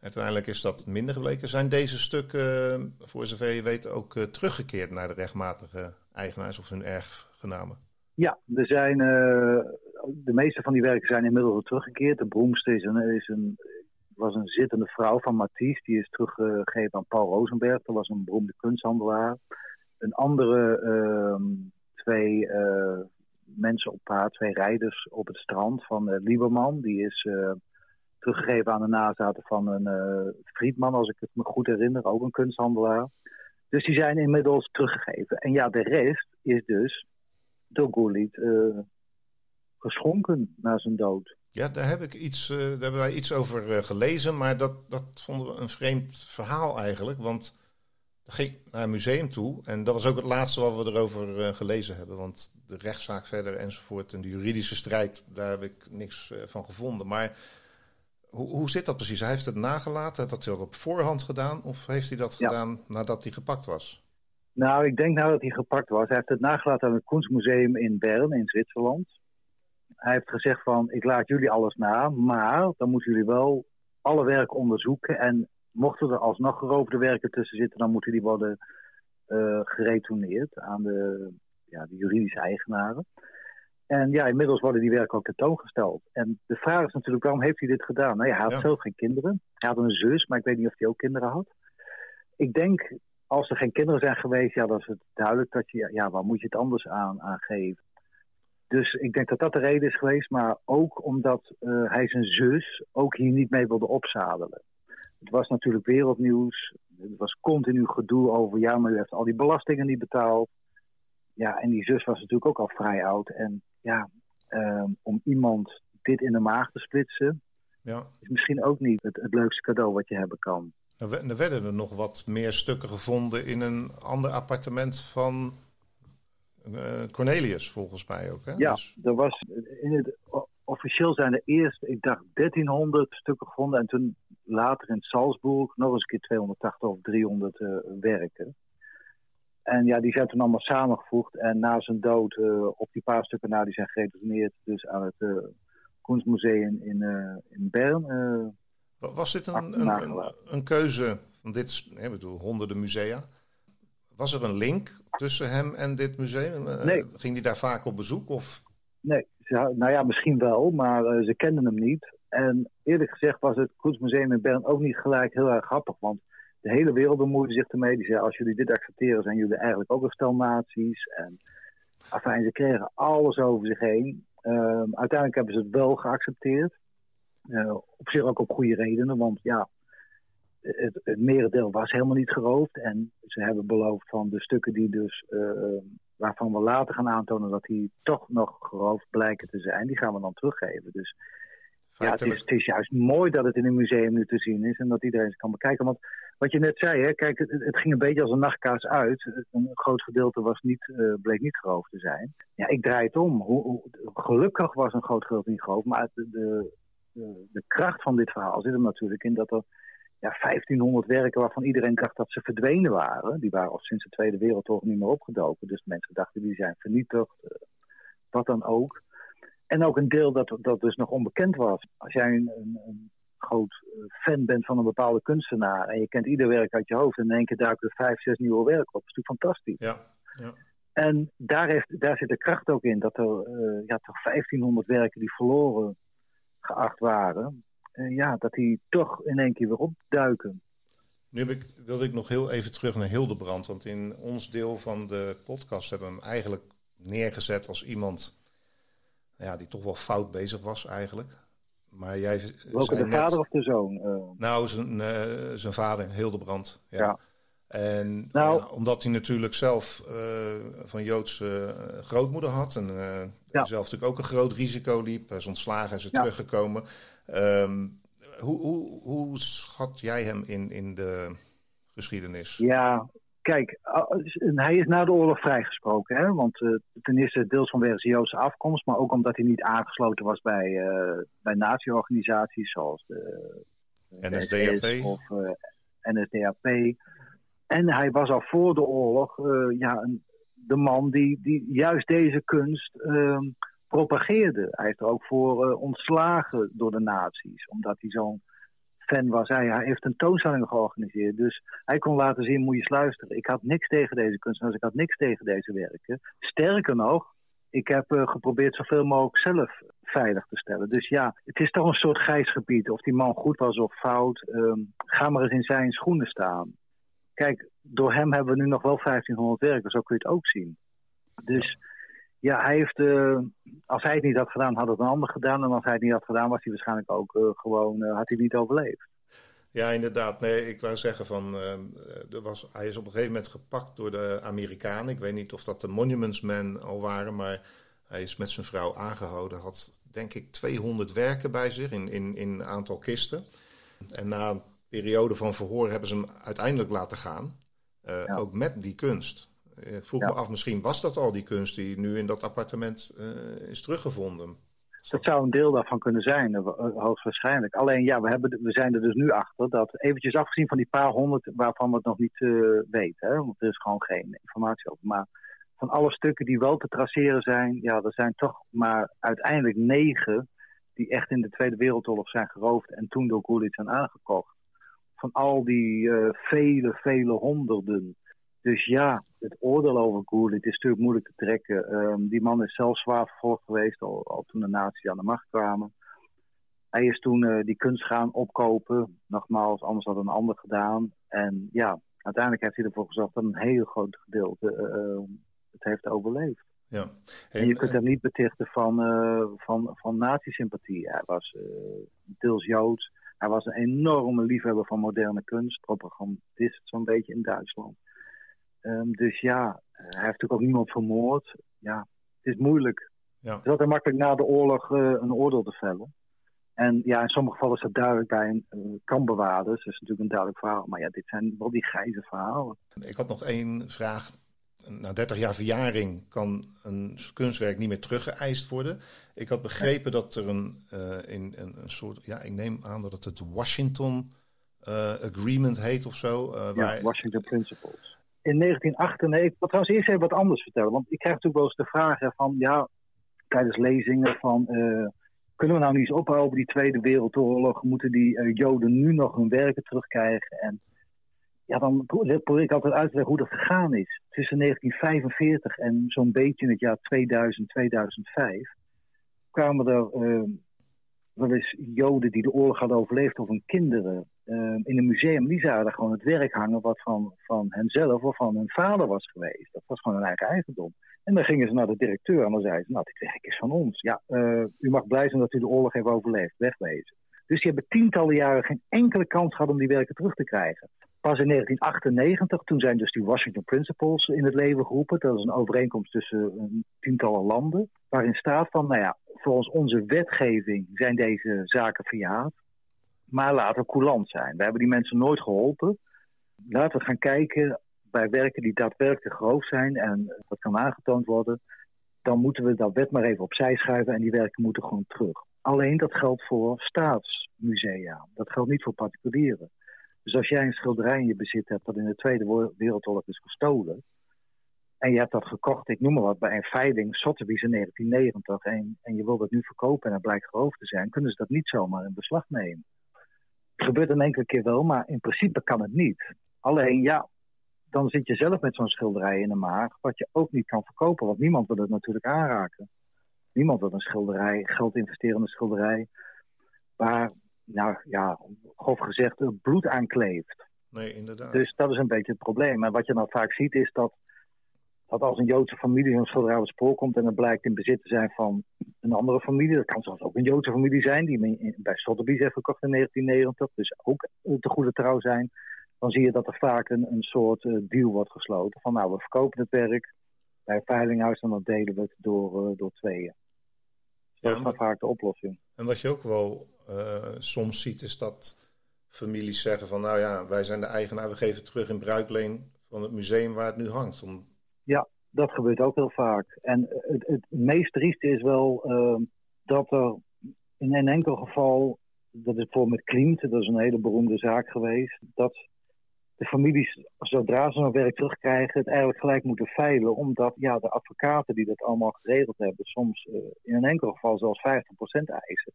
Uiteindelijk is dat minder gebleken. Zijn deze stukken, voor zover je weet, ook teruggekeerd naar de rechtmatige eigenaars of hun erfgenamen? Ja, er zijn, uh, de meeste van die werken zijn inmiddels teruggekeerd. De beroemdste is een, is een, was een zittende vrouw van Matisse. Die is teruggegeven aan Paul Rosenberg. Dat was een beroemde kunsthandelaar. Een andere uh, twee uh, mensen op paard, twee rijders op het strand van uh, Lieberman. Die is uh, teruggegeven aan de nazaten van een uh, Friedman, als ik het me goed herinner, ook een kunsthandelaar. Dus die zijn inmiddels teruggegeven. En ja, de rest is dus door Goulet geschonken na zijn dood. Ja, daar, heb ik iets, daar hebben wij iets over gelezen, maar dat, dat vonden we een vreemd verhaal eigenlijk. Want ging naar een museum toe. En dat was ook het laatste wat we erover uh, gelezen hebben. Want de rechtszaak verder enzovoort en de juridische strijd, daar heb ik niks uh, van gevonden. Maar hoe, hoe zit dat precies? Hij heeft het nagelaten, dat hij dat op voorhand gedaan? Of heeft hij dat ja. gedaan nadat hij gepakt was? Nou, ik denk nadat hij gepakt was. Hij heeft het nagelaten aan het Kunstmuseum in Bern in Zwitserland. Hij heeft gezegd van, ik laat jullie alles na, maar dan moeten jullie wel alle werken onderzoeken en mochten er alsnog geroofde werken tussen zitten, dan moeten die worden uh, geretourneerd aan de, ja, de juridische eigenaren. En ja, inmiddels worden die werken ook tentoongesteld. En de vraag is natuurlijk, waarom heeft hij dit gedaan? Nou ja, hij had Ja. zelf geen kinderen. Hij had een zus, maar ik weet niet of hij ook kinderen had. Ik denk, als er geen kinderen zijn geweest, ja, dan is het duidelijk dat je, ja, waar moet je het anders aan, aan geven? Dus ik denk dat dat de reden is geweest, maar ook omdat eh, hij zijn zus ook hier niet mee wilde opzadelen. Het was natuurlijk wereldnieuws. Het was continu gedoe over, ja, maar u heeft al die belastingen niet betaald. Ja, en die zus was natuurlijk ook al vrij oud. En ja, ehm, om iemand dit in de maag te splitsen, Ja. is misschien ook niet het, het leukste cadeau wat je hebben kan. Er we- er werden er nog wat meer stukken gevonden in een ander appartement van eh, Cornelius, volgens mij ook. Hè? Ja, Dus- er was in het, officieel zijn er eerst, ik dacht 1300 stukken gevonden. En toen later in Salzburg nog eens een keer 280 of 300 eh, werken. En ja, die zijn toen allemaal samengevoegd. En na zijn dood, eh, op die paar stukken na, die zijn geredoneerd dus aan het eh Kunstmuseum in, in Bern. Wa- Was dit een, een, een, keuze van dit, ik bedoel, honderden musea? Was er een link tussen hem en dit museum? Nee. Ging hij daar vaak op bezoek? Of? Nee, ze, nou ja, misschien wel, maar ze kenden hem niet. En eerlijk gezegd was het Kunstmuseum in Bern ook niet gelijk heel erg grappig. Want de hele wereld bemoeide zich ermee. Die zei, als jullie dit accepteren, zijn jullie eigenlijk ook een stel nazi's. En afijn, ze kregen alles over zich heen. Ehm, uiteindelijk hebben ze het wel geaccepteerd. Eh, op zich ook op goede redenen, want ja, het, merendeel was helemaal niet geroofd. En ze hebben beloofd van de stukken die dus, eh, waarvan we later gaan aantonen dat die toch nog geroofd blijken te zijn, die gaan we dan teruggeven. Dus ja, het, is, het is juist mooi dat het in een museum nu te zien is en dat iedereen het kan bekijken. Want wat je net zei, hè, kijk, het, het ging een beetje als een nachtkaars uit. Een groot gedeelte was niet, eh, bleek niet geroofd te zijn. Ja, ik draai het om. Hoe, hoe- gelukkig was een groot gedeelte niet geroofd, maar de, de, de, de kracht van dit verhaal zit er natuurlijk in dat er ja, 1500 werken waarvan iedereen dacht dat ze verdwenen waren. Die waren al sinds de Tweede Wereldoorlog niet meer opgedoken. Dus mensen dachten die zijn vernietigd, eh, wat dan ook. En ook een deel dat, dat dus nog onbekend was. Als jij een, een, groot eh, fan bent van een bepaalde kunstenaar en je kent ieder werk uit je hoofd en in één keer duiken er vijf, zes nieuwe werken op. Dat is natuurlijk fantastisch. ja, ja. En daar, heeft, daar zit de kracht ook in dat er eh, ja, toch 1500 werken die verloren geacht waren, eh, ja, dat die toch in één keer weer opduiken. Nu heb ik, wilde ik nog heel even terug naar Hildebrand. Want in ons deel van de podcast hebben we hem eigenlijk neergezet als iemand ja, die toch wel fout bezig was eigenlijk. Maar jij Welke de net... vader of de zoon? eh, Nou, zijn, eh, zijn vader, Hildebrand. Ja. Ja. En Nou- ja, omdat hij natuurlijk zelf eh, van Joodse grootmoeder had. En Ja. zelf natuurlijk ook een groot risico liep. Hij is ontslagen, is Ja. teruggekomen. Ehm, hoe, hoe, hoe schat jij hem in, in de geschiedenis? Ja, kijk, hij is na de oorlog vrijgesproken. Hè? Want eh, ten eerste deels vanwege zijn Joodse afkomst, maar ook omdat hij niet aangesloten was bij, eh bij nazi-organisaties zoals de, de NSDAP. SS of eh, NSDAP. En hij was al voor de oorlog ja, de man die, die juist deze kunst ehm, propageerde. Hij heeft er ook voor ontslagen door de nazi's, omdat hij zo'n fan was. Hij, hij heeft tentoonstellingen georganiseerd. Dus hij kon laten zien, moet je eens luisteren. Ik had niks tegen deze kunstenaars, ik had niks tegen deze werken. Sterker nog, ik heb eh, geprobeerd zoveel mogelijk zelf veilig te stellen. Dus ja, het is toch een soort grijs gebied. Of die man goed was of fout. ehm, ga maar eens in zijn schoenen staan. Kijk, door hem hebben we nu nog wel 1500 werken, zo kun je het ook zien. Dus hij heeft, eh, als hij het niet had gedaan, had het een ander gedaan. En als hij het niet had gedaan, was hij waarschijnlijk ook eh, gewoon, eh, had hij niet overleefd. Ja, inderdaad. Nee, ik wou zeggen van, er was, hij is op een gegeven moment gepakt door de Amerikanen. Ik weet niet of dat de Monuments Men al waren, maar hij is met zijn vrouw aangehouden. Had denk ik 200 werken bij zich in, in, in een aantal kisten. En na een periode van verhoor hebben ze hem uiteindelijk laten gaan. Ja. Ook met die kunst. Ik vroeg Ja. me af, misschien was dat al die kunst die nu in dat appartement eh, is teruggevonden. Dat zou een deel daarvan kunnen zijn, eh, hoogstwaarschijnlijk. Alleen ja, we, hebben, we zijn er dus nu achter dat, eventjes afgezien van die paar honderd waarvan we het nog niet eh, weten, hè, want er is gewoon geen informatie over. Maar van alle stukken die wel te traceren zijn, ja, er zijn toch maar uiteindelijk negen die echt in de Tweede Wereldoorlog zijn geroofd en toen door Gullit zijn aangekocht. Van al die eh, vele, vele honderden Dus ja, het oordeel over Goulet is natuurlijk moeilijk te trekken. Ehm, die man is zelf zwaar vervolgd geweest, al, al toen de nazi's aan de macht kwamen. Hij is toen uh, die kunst gaan opkopen. Nogmaals, anders had een ander gedaan. En ja, uiteindelijk heeft hij ervoor gezorgd dat een heel groot gedeelte uh, het heeft overleefd. Ja. En, je kunt hem niet betichten van, uh, van, van nazi-sympathie. Hij was deels Joods. Hij was een enorme liefhebber van moderne kunst. Propagandist zo'n beetje in Duitsland. Um, dus ja, hij heeft natuurlijk ook niemand vermoord. Ja, het is moeilijk. Ja. Het is altijd makkelijk na de oorlog een oordeel te vellen. En ja, in sommige gevallen is dat duidelijk bij een uh, kampbewaarders. Dat is natuurlijk een duidelijk verhaal. Maar ja, dit zijn wel die grijze verhalen. Ik had nog één vraag. Na 30 jaar verjaring kan een kunstwerk niet meer teruggeëist worden. Ik had begrepen dat er een, uh, in, een, een, soort... Ja, ik neem aan dat het het Washington Agreement heet of zo. ja, waar... Washington Principles. In 1998... Ik wil trouwens eerst even wat anders vertellen. Want ik krijg natuurlijk wel eens de vragen van... Ja, tijdens lezingen van kunnen we nou niet eens ophouden die Tweede Wereldoorlog? Moeten die uh, Joden nu nog hun werken terugkrijgen? En ja, dan probeer ik altijd uit te leggen hoe dat gegaan is. Tussen 1945 en zo'n beetje in het jaar 2000, 2005 kwamen er uh, wel eens Joden die de oorlog hadden overleefd of hun kinderen uh, in een museum. Die zagen gewoon het werk hangen wat van, van henzelf of van hun vader was geweest. Dat was gewoon hun eigen eigendom. En dan gingen ze naar de directeur en dan zeiden ze, nou, dit werk is van ons. Ja, uh, u mag blij zijn dat u de oorlog heeft overleefd, wegwezen. Dus die hebben tientallen jaren geen enkele kans gehad om die werken terug te krijgen. Pas in 1998, toen zijn dus die Washington Principles in het leven geroepen. Dat is een overeenkomst tussen een tientallen landen. Waarin staat van, nou ja, volgens onze wetgeving zijn deze zaken verjaard. Maar laten we coulant zijn. We hebben die mensen nooit geholpen. Laten we gaan kijken bij werken die daadwerkelijk groot zijn en dat kan aangetoond worden, dan moeten we dat wet maar even opzij schuiven en die werken moeten gewoon terug. Alleen dat geldt voor staatsmusea. Dat geldt niet voor particulieren. Dus als jij een schilderij in je bezit hebt dat in de Tweede Wereldoorlog is gestolen, en je hebt dat gekocht, ik noem maar wat, bij een veiling Sotheby's in 1990, en, en je wilt het nu verkopen en het blijkt geroofd te zijn, kunnen ze dat niet zomaar in beslag nemen. Het gebeurt een enkele keer wel, maar in principe kan het niet. Alleen ja, dan zit je zelf met zo'n schilderij in de maag, wat je ook niet kan verkopen, want niemand wil het natuurlijk aanraken. Niemand wil een schilderij, geld investeren in een schilderij, waar, nou ja, grof gezegd, bloed aan kleeft. Nee, inderdaad. Dus dat is een beetje het probleem. En wat je dan vaak ziet is dat, dat als een Joodse familie een schilderij op het spoor komt en het blijkt in bezit te zijn van een andere familie, dat kan zelfs ook een Joodse familie zijn, die bij Sotheby's heeft gekocht in 1990, dus ook te goede trouw zijn dan zie je dat er vaak een, een soort uh, deal wordt gesloten. Van nou, we verkopen het werk bij een veilinghuis en dan delen we het door, uh, door tweeën. Dus dat is vaak de oplossing. En wat je ook wel uh, soms ziet is dat families zeggen van nou ja, wij zijn de eigenaar, we geven terug in bruikleen van het museum waar het nu hangt. Om... Ja, dat gebeurt ook heel vaak. En het, het meest trieste is wel dat er in een enkel geval, dat is bijvoorbeeld met Klimt, dat is een hele beroemde zaak geweest, dat de families, zodra ze hun werk terugkrijgen, het eigenlijk gelijk moeten veilen. Omdat ja, de advocaten die dat allemaal geregeld hebben, soms uh, in een enkel geval zelfs 50% eisen.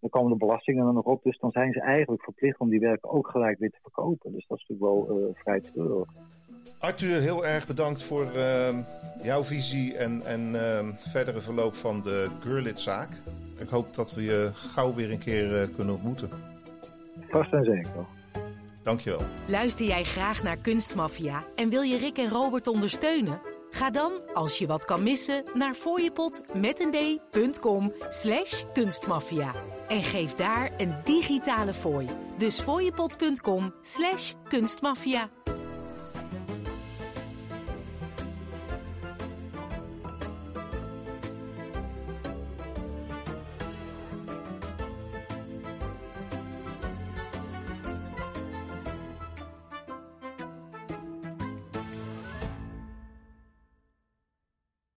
Dan komen de belastingen er nog op, dus dan zijn ze eigenlijk verplicht om die werken ook gelijk weer te verkopen. Dus dat is natuurlijk wel uh, vrij treurig. Arthur, heel erg bedankt voor uh, jouw visie en, en uh, verdere verloop van de Gurlit-zaak. Ik hoop dat we je gauw weer een keer uh, kunnen ontmoeten. Vast en zeker. Dankjewel. Luister jij graag naar Kunstmafia en wil je Rick en Robert ondersteunen? Ga dan, als je wat kan missen, naar fooiepot met een d.com slash kunstmafia. En geef daar een digitale fooi. Dus fooiepot.com slash kunstmafia.